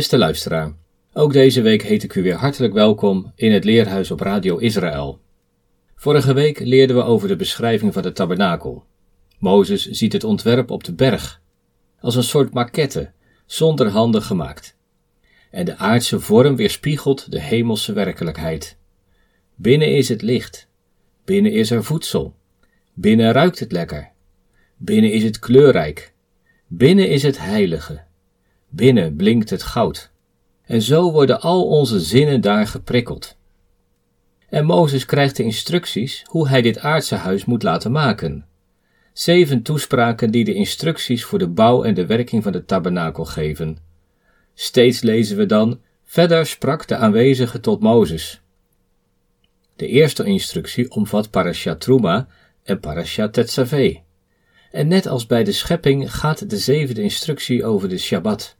Beste luisteraar, ook deze week heet ik u weer hartelijk welkom in het Leerhuis op Radio Israël. Vorige week leerden we over de beschrijving van de tabernakel. Mozes ziet het ontwerp op de berg, als een soort maquette, zonder handen gemaakt. En de aardse vorm weerspiegelt de hemelse werkelijkheid. Binnen is het licht, binnen is er voedsel, binnen ruikt het lekker, binnen is het kleurrijk, binnen is het heilige binnen blinkt het goud. En zo worden al onze zinnen daar geprikkeld. En Mozes krijgt de instructies hoe hij dit aardse huis moet laten maken. Zeven toespraken die de instructies voor de bouw en de werking van de tabernakel geven. Steeds lezen we dan, verder sprak de aanwezige tot Mozes. De eerste instructie omvat parashat Truma en parashat Tetzaveh. En net als bij de schepping gaat de zevende instructie over de Shabbat.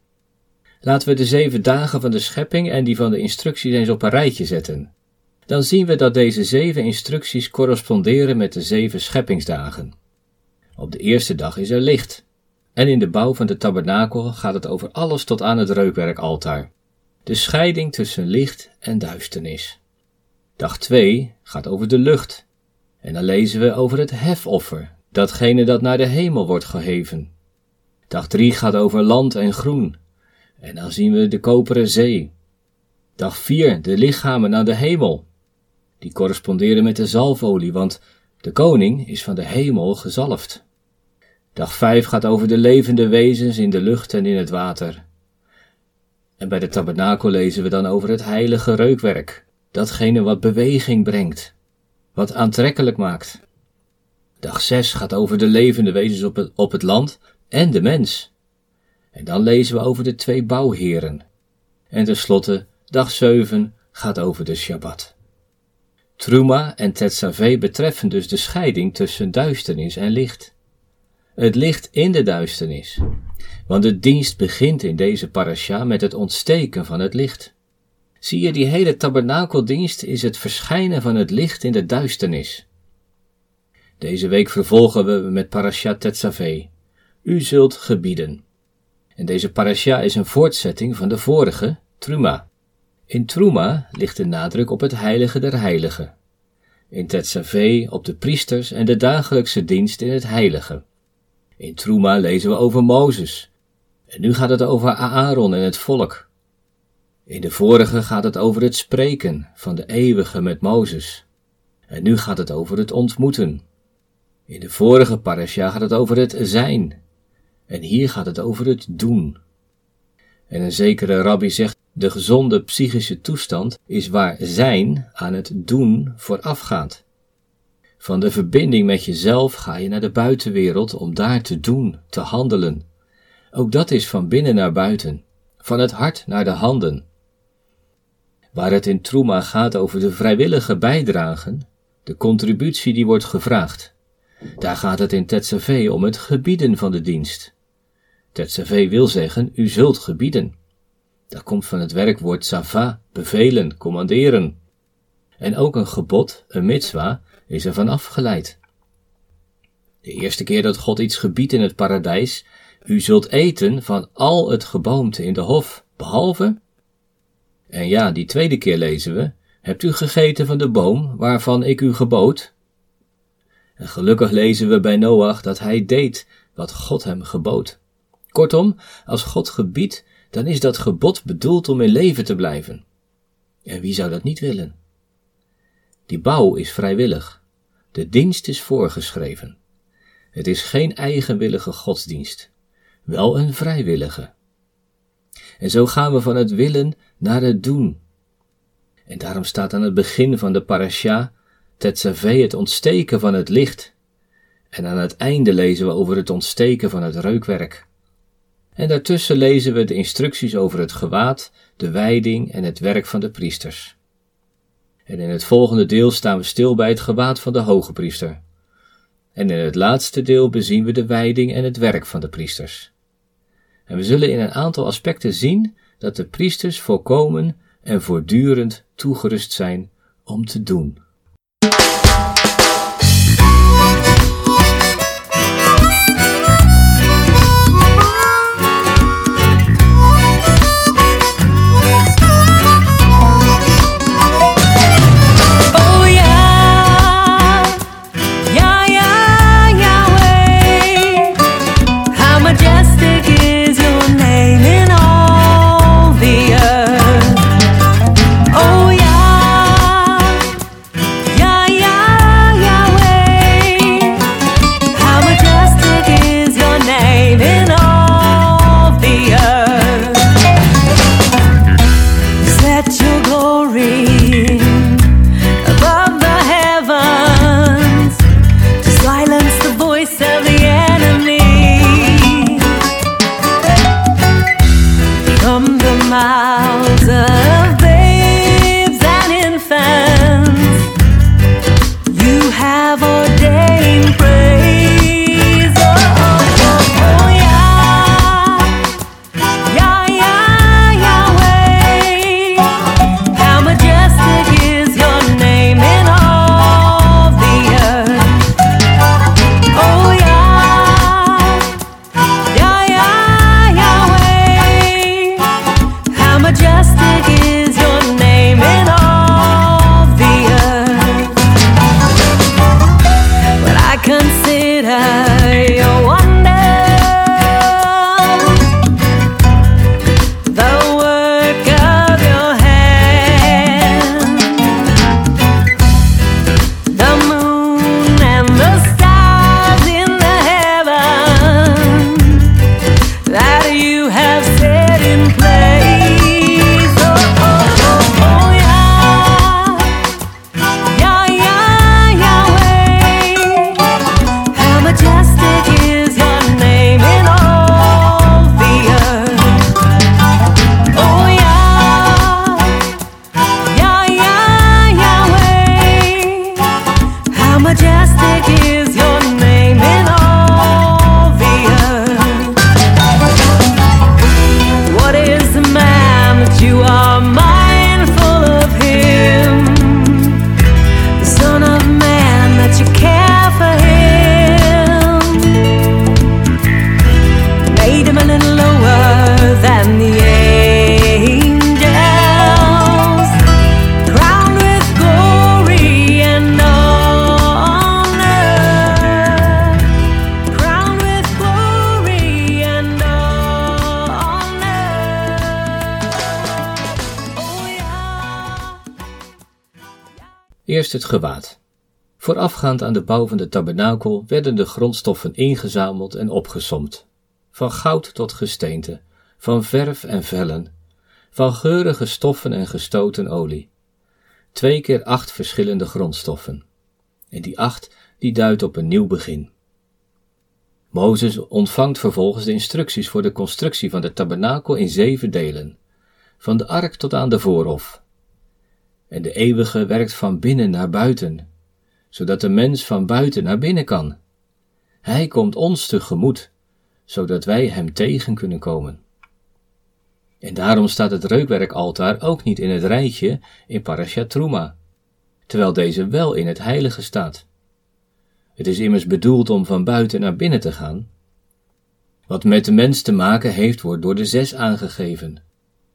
Laten we de zeven dagen van de schepping en die van de instructies eens op een rijtje zetten. Dan zien we dat deze zeven instructies corresponderen met de zeven scheppingsdagen. Op de eerste dag is er licht. En in de bouw van de tabernakel gaat het over alles tot aan het reukwerkaltaar. De scheiding tussen licht en duisternis. Dag 2 gaat over de lucht. En dan lezen we over het hefoffer, datgene dat naar de hemel wordt geheven. Dag 3 gaat over land en groen, en dan zien we de koperen zee. Dag 4, de lichamen naar de hemel. Die corresponderen met de zalfolie, want de koning is van de hemel gezalfd. Dag 5 gaat over de levende wezens in de lucht en in het water. En bij de tabernakel lezen we dan over het heilige reukwerk, datgene wat beweging brengt, wat aantrekkelijk maakt. Dag 6 gaat over de levende wezens op het, op het land en de mens. En dan lezen we over de twee bouwheren. En tenslotte, dag 7 gaat over de Shabbat. Truma en Tetzaveh betreffen dus de scheiding tussen duisternis en licht. Het licht in de duisternis. Want de dienst begint in deze parasha met het ontsteken van het licht. Zie je, die hele tabernakeldienst is het verschijnen van het licht in de duisternis. Deze week vervolgen we met parasha Tetzaveh. U zult gebieden. En deze parasha is een voortzetting van de vorige, Truma. In Truma ligt de nadruk op het heilige der heiligen. In Tetzaveh op de priesters en de dagelijkse dienst in het heilige. In Truma lezen we over Mozes. En nu gaat het over Aaron en het volk. In de vorige gaat het over het spreken van de eeuwige met Mozes. En nu gaat het over het ontmoeten. In de vorige parasha gaat het over het zijn en hier gaat het over het doen. En een zekere rabbi zegt, de gezonde psychische toestand is waar zijn aan het doen voorafgaat. Van de verbinding met jezelf ga je naar de buitenwereld om daar te doen, te handelen. Ook dat is van binnen naar buiten, van het hart naar de handen. Waar het in Truma gaat over de vrijwillige bijdragen, de contributie die wordt gevraagd, daar gaat het in Tetzaveh om het gebieden van de dienst. Tetzaveh wil zeggen, u zult gebieden. Dat komt van het werkwoord sava, bevelen, commanderen. En ook een gebod, een mitzwa, is ervan afgeleid. De eerste keer dat God iets gebiedt in het paradijs, u zult eten van al het geboomte in de hof, behalve. En ja, die tweede keer lezen we, hebt u gegeten van de boom waarvan ik u gebood? En gelukkig lezen we bij Noach dat hij deed wat God hem gebood. Kortom, als God gebiedt, dan is dat gebod bedoeld om in leven te blijven. En wie zou dat niet willen? Die bouw is vrijwillig. De dienst is voorgeschreven. Het is geen eigenwillige godsdienst, wel een vrijwillige. En zo gaan we van het willen naar het doen. En daarom staat aan het begin van de parasha Tetzaveh het ontsteken van het licht. En aan het einde lezen we over het ontsteken van het reukwerk. En daartussen lezen we de instructies over het gewaad, de wijding en het werk van de priesters. En in het volgende deel staan we stil bij het gewaad van de hoge priester. En in het laatste deel bezien we de wijding en het werk van de priesters. En we zullen in een aantal aspecten zien dat de priesters volkomen en voortdurend toegerust zijn om te doen. Het gewaad. Voorafgaand aan de bouw van de tabernakel werden de grondstoffen ingezameld en opgesomd. Van goud tot gesteente, van verf en vellen, van geurige stoffen en gestoten olie. Twee keer acht verschillende grondstoffen. En die acht, die duidt op een nieuw begin. Mozes ontvangt vervolgens de instructies voor de constructie van de tabernakel in zeven delen, van de ark tot aan de voorhof, en de eeuwige werkt van binnen naar buiten, zodat de mens van buiten naar binnen kan. Hij komt ons tegemoet, zodat wij hem tegen kunnen komen. En daarom staat het reukwerkaltaar ook niet in het rijtje in Parashat Truma, terwijl deze wel in het heilige staat. Het is immers bedoeld om van buiten naar binnen te gaan. Wat met de mens te maken heeft, wordt door de zes aangegeven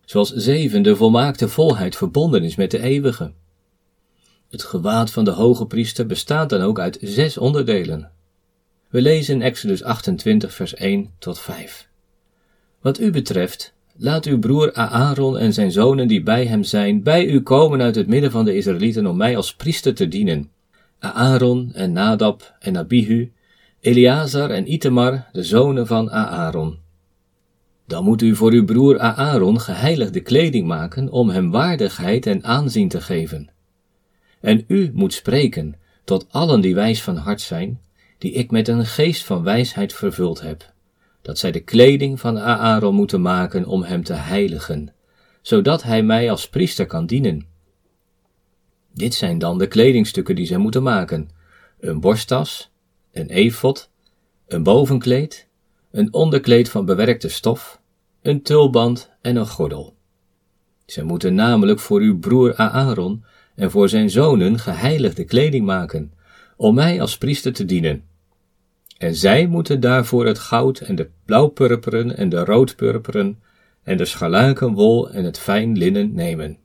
zoals zeven de volmaakte volheid verbonden is met de eeuwige. Het gewaad van de hoge priester bestaat dan ook uit zes onderdelen. We lezen Exodus 28 vers 1 tot 5. Wat u betreft, laat uw broer Aaron en zijn zonen die bij hem zijn, bij u komen uit het midden van de Israëlieten om mij als priester te dienen. Aaron en Nadab en Abihu, Eleazar en Itamar, de zonen van Aaron. Dan moet u voor uw broer Aaron geheiligde kleding maken om hem waardigheid en aanzien te geven. En u moet spreken tot allen die wijs van hart zijn, die ik met een geest van wijsheid vervuld heb, dat zij de kleding van Aaron moeten maken om hem te heiligen, zodat hij mij als priester kan dienen. Dit zijn dan de kledingstukken die zij moeten maken: een borsttas, een efot, een bovenkleed, een onderkleed van bewerkte stof, een tulband en een gordel. Zij moeten namelijk voor uw broer Aaron en voor zijn zonen geheiligde kleding maken, om mij als priester te dienen. En zij moeten daarvoor het goud en de blauwpurperen en de roodpurperen en de scharlakenwol en het fijn linnen nemen.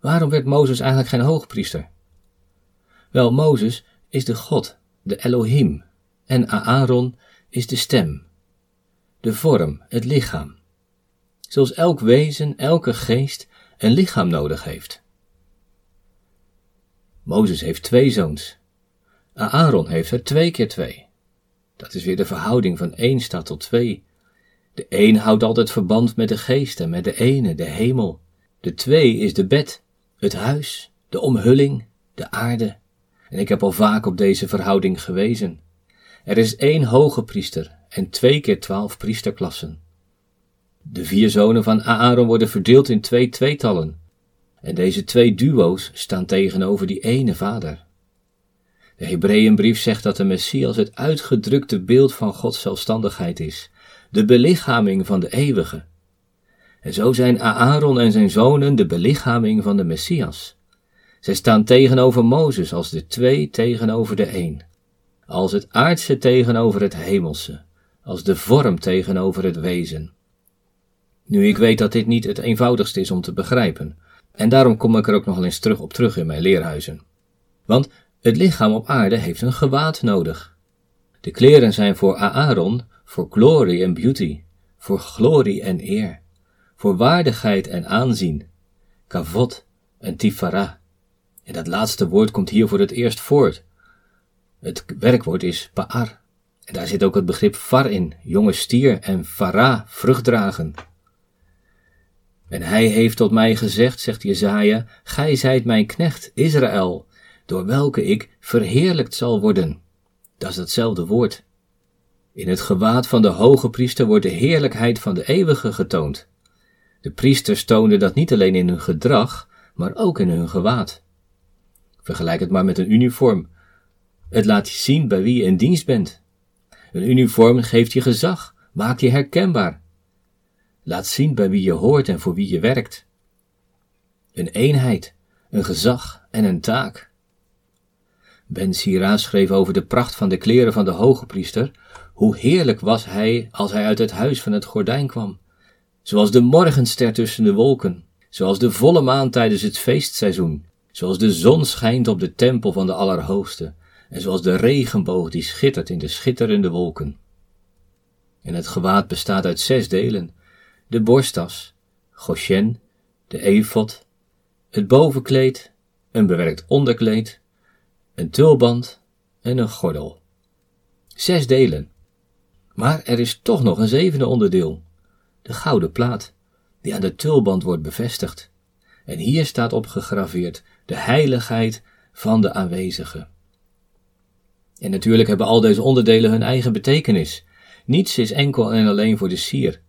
Waarom werd Mozes eigenlijk geen hoogpriester? Wel, Mozes is de God, de Elohim, en Aaron is de stem, de vorm, het lichaam. Zoals elk wezen, elke geest een lichaam nodig heeft. Mozes heeft twee zoons. Aaron heeft er twee keer twee. Dat is weer de verhouding van één staat tot twee. De een houdt altijd verband met de geest en met de ene, de hemel. De twee is de bed, het huis, de omhulling, de aarde. En ik heb al vaak op deze verhouding gewezen. Er is één hoge priester en twee keer twaalf priesterklassen. De vier zonen van Aaron worden verdeeld in twee tweetallen. En deze twee duo's staan tegenover die ene vader. De Hebreeënbrief zegt dat de Messias het uitgedrukte beeld van Gods zelfstandigheid is, de belichaming van de eeuwige. En zo zijn Aaron en zijn zonen de belichaming van de Messias. Zij staan tegenover Mozes als de twee tegenover de een, als het aardse tegenover het hemelse, als de vorm tegenover het wezen. Nu, ik weet dat dit niet het eenvoudigste is om te begrijpen, en daarom kom ik er ook nog eens terug op terug in mijn leerhuizen. Want het lichaam op aarde heeft een gewaad nodig. De kleren zijn voor Aaron, voor glory en beauty, voor glorie en eer, voor waardigheid en aanzien, kavot en tifara. En dat laatste woord komt hier voor het eerst voort. Het werkwoord is paar. En daar zit ook het begrip far in, jonge stier, en fara, vrucht dragen. En hij heeft tot mij gezegd, zegt Jezaja, gij zijt mijn knecht, Israël, door welke ik verheerlijkt zal worden. Dat is hetzelfde woord. In het gewaad van de hoge priester wordt de heerlijkheid van de eeuwige getoond. De priesters toonden dat niet alleen in hun gedrag, maar ook in hun gewaad. Vergelijk het maar met een uniform. Het laat je zien bij wie je in dienst bent. Een uniform geeft je gezag, maakt je herkenbaar. Laat zien bij wie je hoort en voor wie je werkt. Een eenheid, een gezag en een taak. Ben Sira schreef over de pracht van de kleren van de hoge priester. Hoe heerlijk was hij als hij uit het huis van het gordijn kwam. Zoals de morgenster tussen de wolken, zoals de volle maan tijdens het feestseizoen, zoals de zon schijnt op de tempel van de Allerhoogste, en zoals de regenboog die schittert in de schitterende wolken. En het gewaad bestaat uit zes delen: de borstas, goshen, de efot, het bovenkleed, een bewerkt onderkleed, een tulband en een gordel. Zes delen. Maar er is toch nog een zevende onderdeel: de gouden plaat, die aan de tulband wordt bevestigd. En hier staat op gegraveerd de heiligheid van de aanwezige. En natuurlijk hebben al deze onderdelen hun eigen betekenis. Niets is enkel en alleen voor de sier.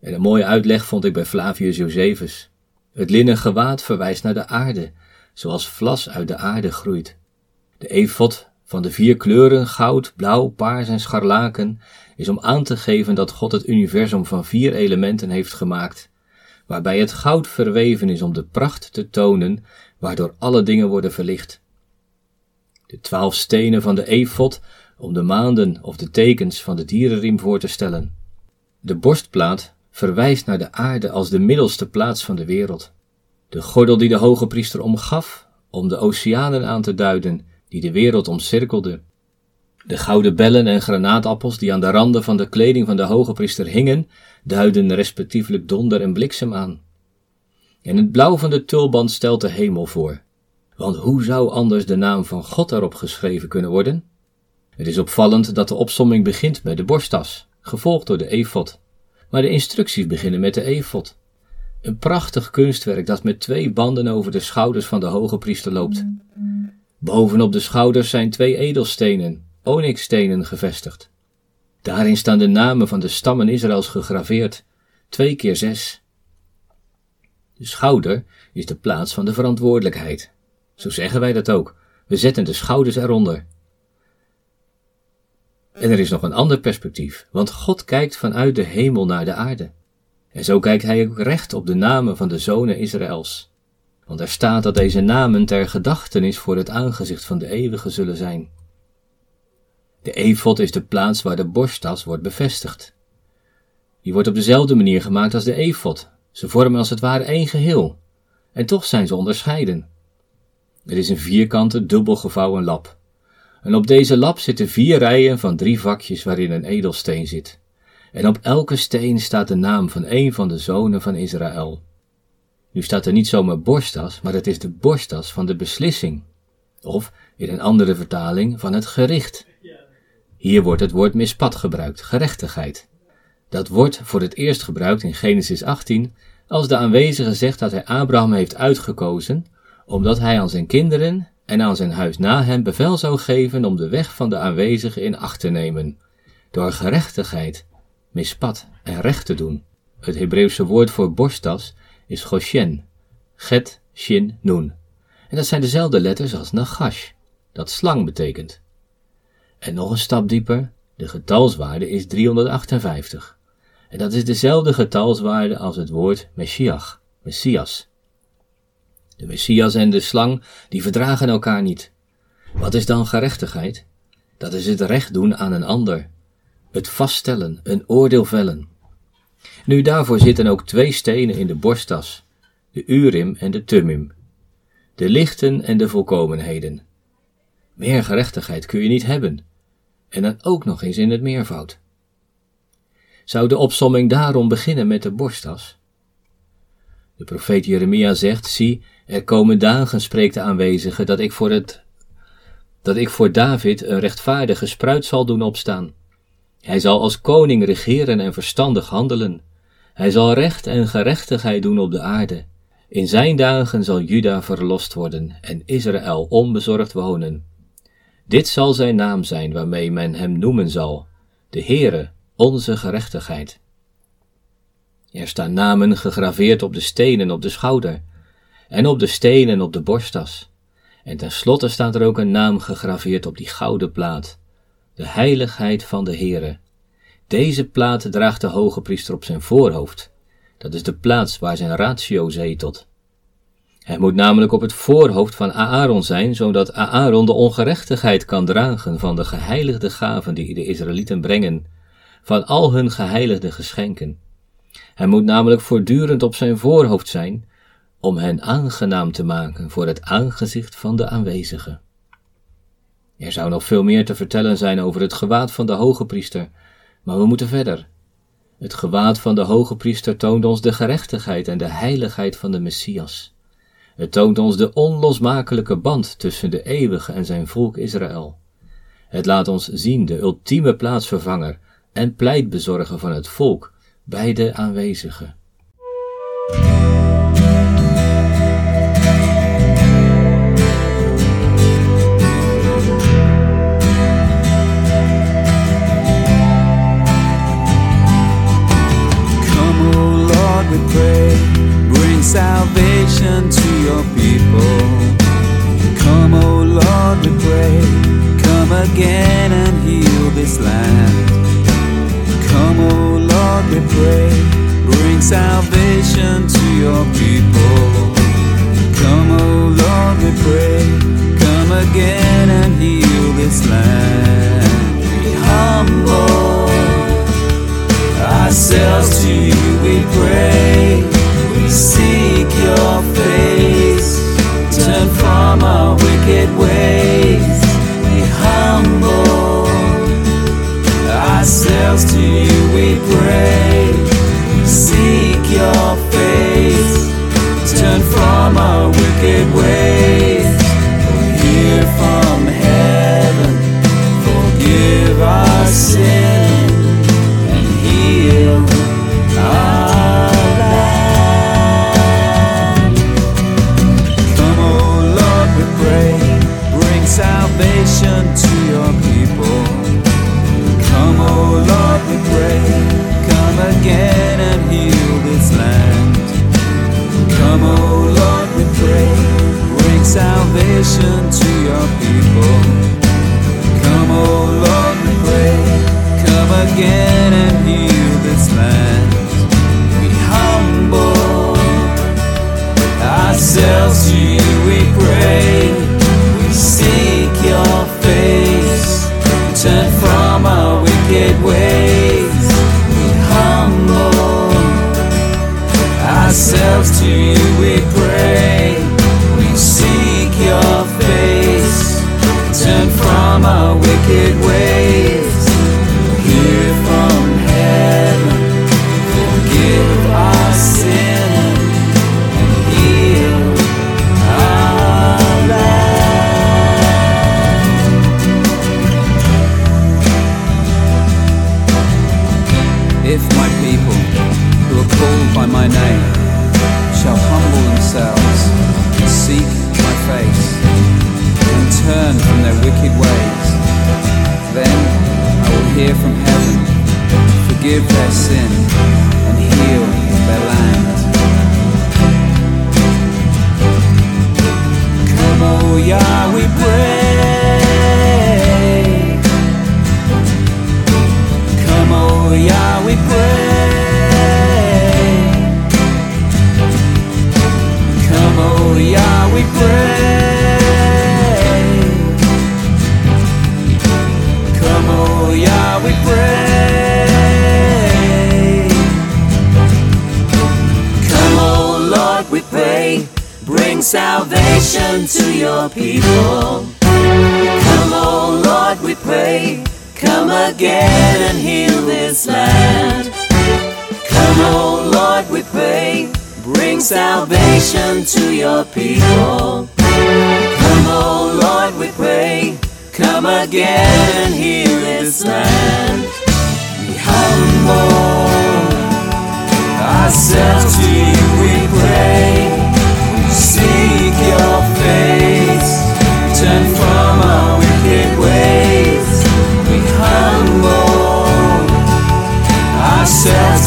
En een mooie uitleg vond ik bij Flavius Josephus. Het linnen gewaad verwijst naar de aarde, zoals vlas uit de aarde groeit. De efot van de vier kleuren goud, blauw, paars en scharlaken is om aan te geven dat God het universum van vier elementen heeft gemaakt, waarbij het goud verweven is om de pracht te tonen, waardoor alle dingen worden verlicht. De twaalf stenen van de efot om de maanden of de tekens van de dierenriem voor te stellen. De borstplaat verwijst naar de aarde als de middelste plaats van de wereld. De gordel die de hoge priester omgaf, om de oceanen aan te duiden, die de wereld omcirkelde. De gouden bellen en granaatappels die aan de randen van de kleding van de hoge priester hingen, duiden respectievelijk donder en bliksem aan. En het blauw van de tulband stelt de hemel voor. Want hoe zou anders de naam van God erop geschreven kunnen worden? Het is opvallend dat de opsomming begint bij de borsttas, gevolgd door de efot. Maar de instructies beginnen met de efot. Een prachtig kunstwerk dat met twee banden over de schouders van de hoge priester loopt. Bovenop de schouders zijn twee edelstenen, onyxstenen gevestigd. Daarin staan de namen van de stammen Israëls gegraveerd, twee keer zes. De schouder is de plaats van de verantwoordelijkheid. Zo zeggen wij dat ook. We zetten de schouders eronder. En er is nog een ander perspectief, want God kijkt vanuit de hemel naar de aarde. En zo kijkt hij ook recht op de namen van de zonen Israëls. Want er staat dat deze namen ter gedachtenis voor het aangezicht van de eeuwige zullen zijn. De efot is de plaats waar de borsttas wordt bevestigd. Die wordt op dezelfde manier gemaakt als de efot. Ze vormen als het ware één geheel. En toch zijn ze onderscheiden. Het is een vierkante, dubbel gevouwen lap. En op deze lap zitten vier rijen van drie vakjes waarin een edelsteen zit. En op elke steen staat de naam van een van de zonen van Israël. Nu staat er niet zomaar borstas, maar het is de borstas van de beslissing. Of, in een andere vertaling, van het gericht. Hier wordt het woord mispat gebruikt, gerechtigheid. Dat wordt voor het eerst gebruikt in Genesis 18, als de aanwezige zegt dat hij Abraham heeft uitgekozen, omdat hij aan zijn kinderen en aan zijn huis na hem bevel zou geven om de weg van de aanwezige in acht te nemen, door gerechtigheid, mispat en recht te doen. Het Hebreeuwse woord voor borstas is Goshen, Get, Shin, Nun. En dat zijn dezelfde letters als Nagash, dat slang betekent. En nog een stap dieper, de getalswaarde is 358. En dat is dezelfde getalswaarde als het woord Messiach, Messias. De Messias en de slang, die verdragen elkaar niet. Wat is dan gerechtigheid? Dat is het recht doen aan een ander. Het vaststellen, een oordeel vellen. Nu daarvoor zitten ook twee stenen in de borsttas, de Urim en de Tumim. De lichten en de volkomenheden. Meer gerechtigheid kun je niet hebben. En dan ook nog eens in het meervoud. Zou de opsomming daarom beginnen met de borsttas? De profeet Jeremia zegt, zie, er komen dagen, spreekt de aanwezige, dat ik voor het, dat ik voor David een rechtvaardige spruit zal doen opstaan. Hij zal als koning regeren en verstandig handelen. Hij zal recht en gerechtigheid doen op de aarde. In zijn dagen zal Juda verlost worden en Israël onbezorgd wonen. Dit zal zijn naam zijn waarmee men hem noemen zal, de Heere, onze gerechtigheid. Er staan namen gegraveerd op de stenen op de schouder, en op de stenen op de borstas. En tenslotte staat er ook een naam gegraveerd op die gouden plaat, de heiligheid van de Heere. Deze plaat draagt de hoge priester op zijn voorhoofd. Dat is de plaats waar zijn ratio zetelt. Hij moet namelijk op het voorhoofd van Aaron zijn, zodat Aaron de ongerechtigheid kan dragen van de geheiligde gaven die de Israëlieten brengen, van al hun geheiligde geschenken. Hij moet namelijk voortdurend op zijn voorhoofd zijn, om hen aangenaam te maken voor het aangezicht van de aanwezigen. Er zou nog veel meer te vertellen zijn over het gewaad van de hoge priester, maar we moeten verder. Het gewaad van de hoge priester toont ons de gerechtigheid en de heiligheid van de Messias. Het toont ons de onlosmakelijke band tussen de eeuwige en zijn volk Israël. Het laat ons zien de ultieme plaatsvervanger en pleitbezorger van het volk bij de aanwezigen. salvation to your people. Come, O oh Lord, we pray. Come again Pray. Bring salvation to your people. Come, O oh Lord, we pray. Come again and heal this land. We humble ourselves to you, we pray. We seek your face. Turn from our wicked ways. Salvation to your people. Come, O Lord, we pray. Come again and heal this land. Come, O Lord, we pray. Bring salvation to your people. Come, O Lord, we pray. Come again and heal this land. We humble ourselves to myself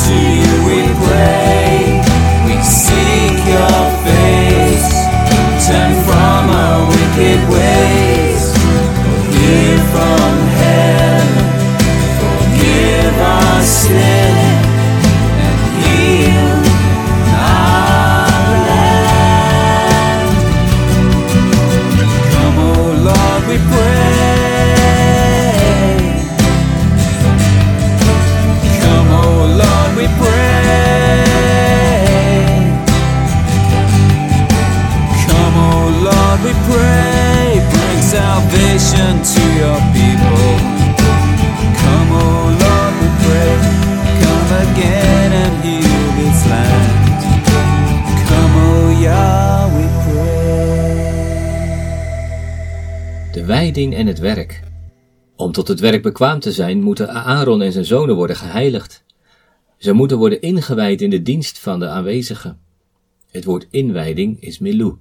En het werk. Om tot het werk bekwaam te zijn, moeten Aaron en zijn zonen worden geheiligd. Ze moeten worden ingewijd in de dienst van de aanwezigen. Het woord inwijding is milou.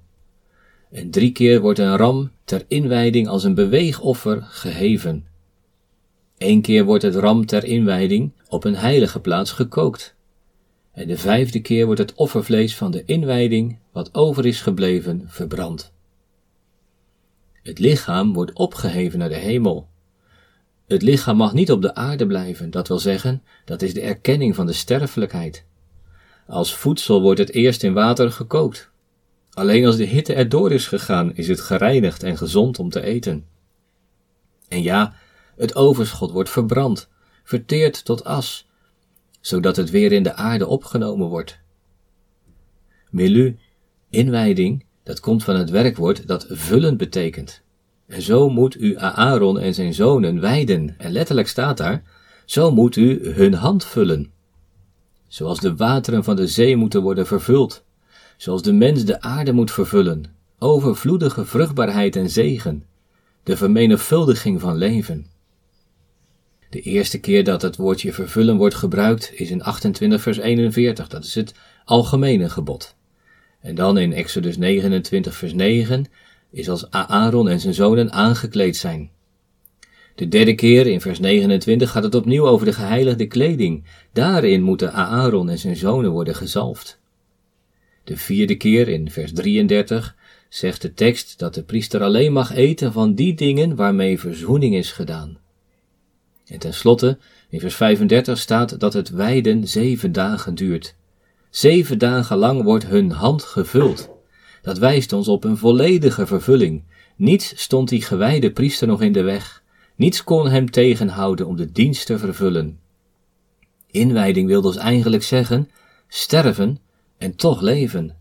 En drie keer wordt een ram ter inwijding als een beweegoffer geheven. Eén keer wordt het ram ter inwijding op een heilige plaats gekookt. En de vijfde keer wordt het offervlees van de inwijding, wat over is gebleven, verbrand. Het lichaam wordt opgeheven naar de hemel. Het lichaam mag niet op de aarde blijven, dat wil zeggen, dat is de erkenning van de sterfelijkheid. Als voedsel wordt het eerst in water gekookt. Alleen als de hitte erdoor is gegaan, is het gereinigd en gezond om te eten. En ja, het overschot wordt verbrand, verteerd tot as, zodat het weer in de aarde opgenomen wordt. Milu, inwijding, dat komt van het werkwoord dat vullend betekent. En zo moet u Aaron en zijn zonen wijden, en letterlijk staat daar, zo moet u hun hand vullen. Zoals de wateren van de zee moeten worden vervuld, zoals de mens de aarde moet vervullen, overvloedige vruchtbaarheid en zegen, de vermenigvuldiging van leven. De eerste keer dat het woordje vervullen wordt gebruikt is in 28 vers 41, dat is het algemene gebod. En dan in Exodus 29 vers 9 is als Aaron en zijn zonen aangekleed zijn. De derde keer in vers 29 gaat het opnieuw over de geheiligde kleding. Daarin moeten Aaron en zijn zonen worden gezalfd. De vierde keer in vers 33 zegt de tekst dat de priester alleen mag eten van die dingen waarmee verzoening is gedaan. En tenslotte, in vers 35 staat dat het wijden zeven dagen duurt. Zeven dagen lang wordt hun hand gevuld. Dat wijst ons op een volledige vervulling. Niets stond die gewijde priester nog in de weg. Niets kon hem tegenhouden om de dienst te vervullen. Inwijding wil dus eigenlijk zeggen sterven en toch leven.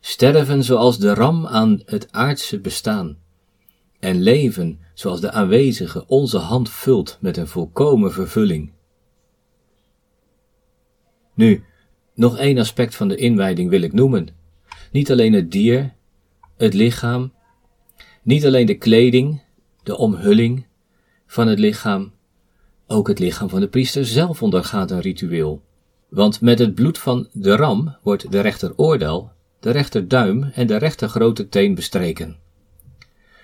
Sterven zoals de ram aan het aardse bestaan. En leven zoals de aanwezige onze hand vult met een volkomen vervulling. Nu, nog één aspect van de inwijding wil ik noemen. Niet alleen het dier, het lichaam, niet alleen de kleding, de omhulling van het lichaam, ook het lichaam van de priester zelf ondergaat een ritueel. Want met het bloed van de ram wordt de rechteroordeel, de rechterduim en de rechter grote teen bestreken.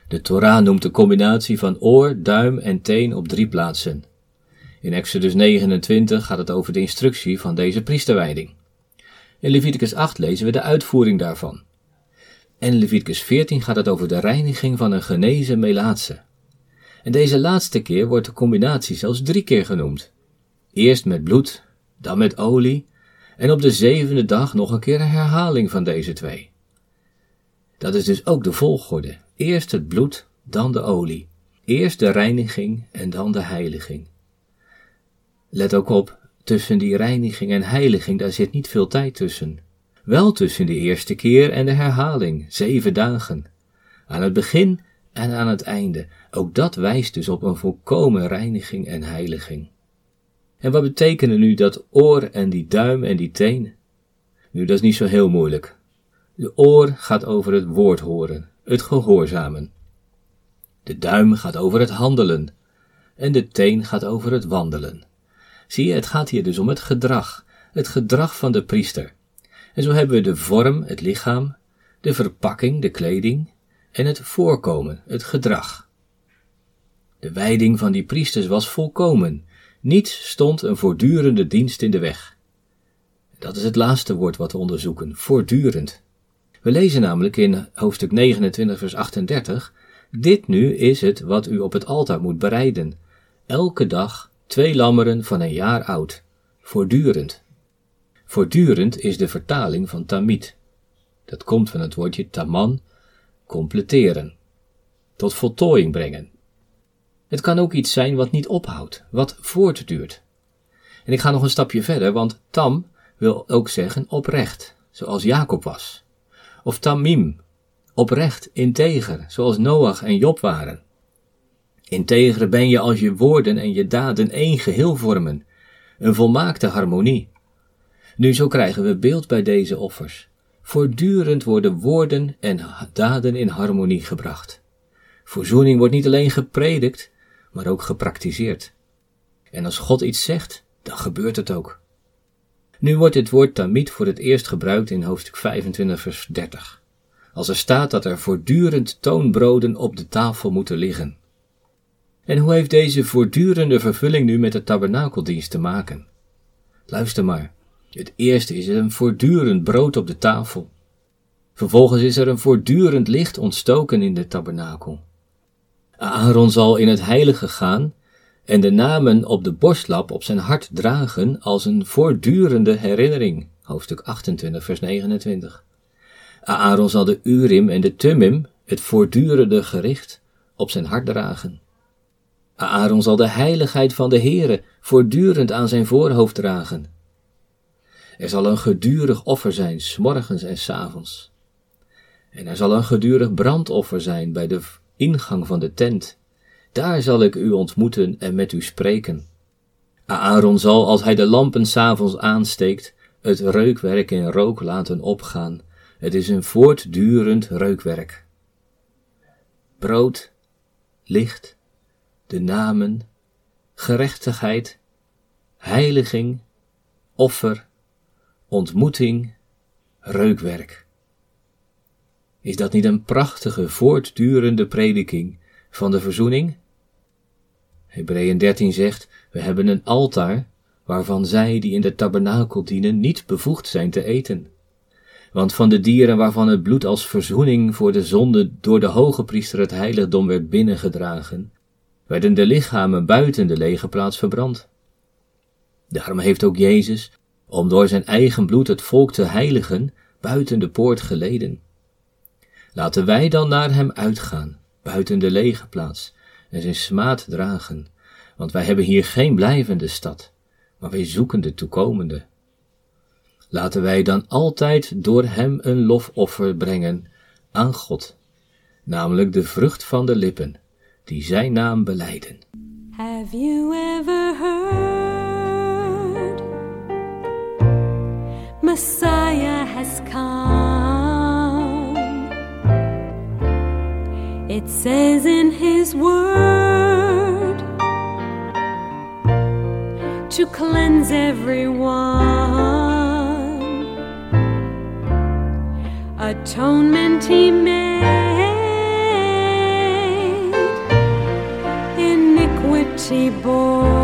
De Torah noemt de combinatie van oor, duim en teen op drie plaatsen. In Exodus 29 gaat het over de instructie van deze priesterwijding. In Leviticus 8 lezen we de uitvoering daarvan. En in Leviticus 14 gaat het over de reiniging van een genezen melaatse. En deze laatste keer wordt de combinatie zelfs drie keer genoemd. Eerst met bloed, dan met olie, en op de zevende dag nog een keer een herhaling van deze twee. Dat is dus ook de volgorde. Eerst het bloed, dan de olie. Eerst de reiniging en dan de heiliging. Let ook op, tussen die reiniging en heiliging, daar zit niet veel tijd tussen. Wel tussen de eerste keer en de herhaling, zeven dagen. Aan het begin en aan het einde. Ook dat wijst dus op een volkomen reiniging en heiliging. En wat betekenen nu dat oor en die duim en die teen? Nu, dat is niet zo heel moeilijk. De oor gaat over het woord horen, het gehoorzamen. De duim gaat over het handelen. En de teen gaat over het wandelen. Zie je, het gaat hier dus om het gedrag, het gedrag van de priester. En zo hebben we de vorm, het lichaam, de verpakking, de kleding, en het voorkomen, het gedrag. De wijding van die priesters was volkomen. Niets stond een voortdurende dienst in de weg. Dat is het laatste woord wat we onderzoeken, voortdurend. We lezen namelijk in hoofdstuk 29, vers 38: Dit nu is het wat u op het altaar moet bereiden. Elke dag twee lammeren van een jaar oud, voortdurend. Voortdurend is de vertaling van tamid. Dat komt van het woordje taman, completeren, tot voltooiing brengen. Het kan ook iets zijn wat niet ophoudt, wat voortduurt. En ik ga nog een stapje verder, want tam wil ook zeggen oprecht, zoals Jacob was. Of tamim, oprecht, integer, zoals Noach en Job waren. Integer ben je als je woorden en je daden één geheel vormen, een volmaakte harmonie. Nu zo krijgen we beeld bij deze offers. Voortdurend worden woorden en daden in harmonie gebracht. Verzoening wordt niet alleen gepredikt, maar ook gepraktiseerd. En als God iets zegt, dan gebeurt het ook. Nu wordt dit woord tamid voor het eerst gebruikt in hoofdstuk 25 vers 30. Als er staat dat er voortdurend toonbroden op de tafel moeten liggen. En hoe heeft deze voortdurende vervulling nu met de tabernakeldienst te maken? Luister maar. Het eerste is een voortdurend brood op de tafel. Vervolgens is er een voortdurend licht ontstoken in de tabernakel. Aaron zal in het heilige gaan en de namen op de borstlap op zijn hart dragen als een voortdurende herinnering. Hoofdstuk 28, vers 29. Aaron zal de Urim en de Tumim, het voortdurende gericht, op zijn hart dragen. Aaron zal de heiligheid van de Heere voortdurend aan zijn voorhoofd dragen. Er zal een gedurig offer zijn, s morgens en s avonds. En er zal een gedurig brandoffer zijn bij de ingang van de tent. Daar zal ik u ontmoeten en met u spreken. Aaron zal, als hij de lampen s'avonds aansteekt, het reukwerk in rook laten opgaan. Het is een voortdurend reukwerk. Brood, licht, de namen, gerechtigheid, heiliging, offer, ontmoeting, reukwerk. Is dat niet een prachtige, voortdurende prediking van de verzoening? Hebreeën 13 zegt, we hebben een altaar waarvan zij die in de tabernakel dienen niet bevoegd zijn te eten. Want van de dieren waarvan het bloed als verzoening voor de zonde door de hoge priester het heiligdom werd binnengedragen, werden de lichamen buiten de legerplaats verbrand. Daarom heeft ook Jezus, om door zijn eigen bloed het volk te heiligen, buiten de poort geleden. Laten wij dan naar hem uitgaan, buiten de legerplaats, en zijn smaad dragen, want wij hebben hier geen blijvende stad, maar wij zoeken de toekomende. Laten wij dan altijd door hem een lofoffer brengen aan God, namelijk de vrucht van de lippen, die zijn naam beleiden. Have you ever heard? Messiah has come. It says in his word to cleanse everyone. Atonement he made. empty boy.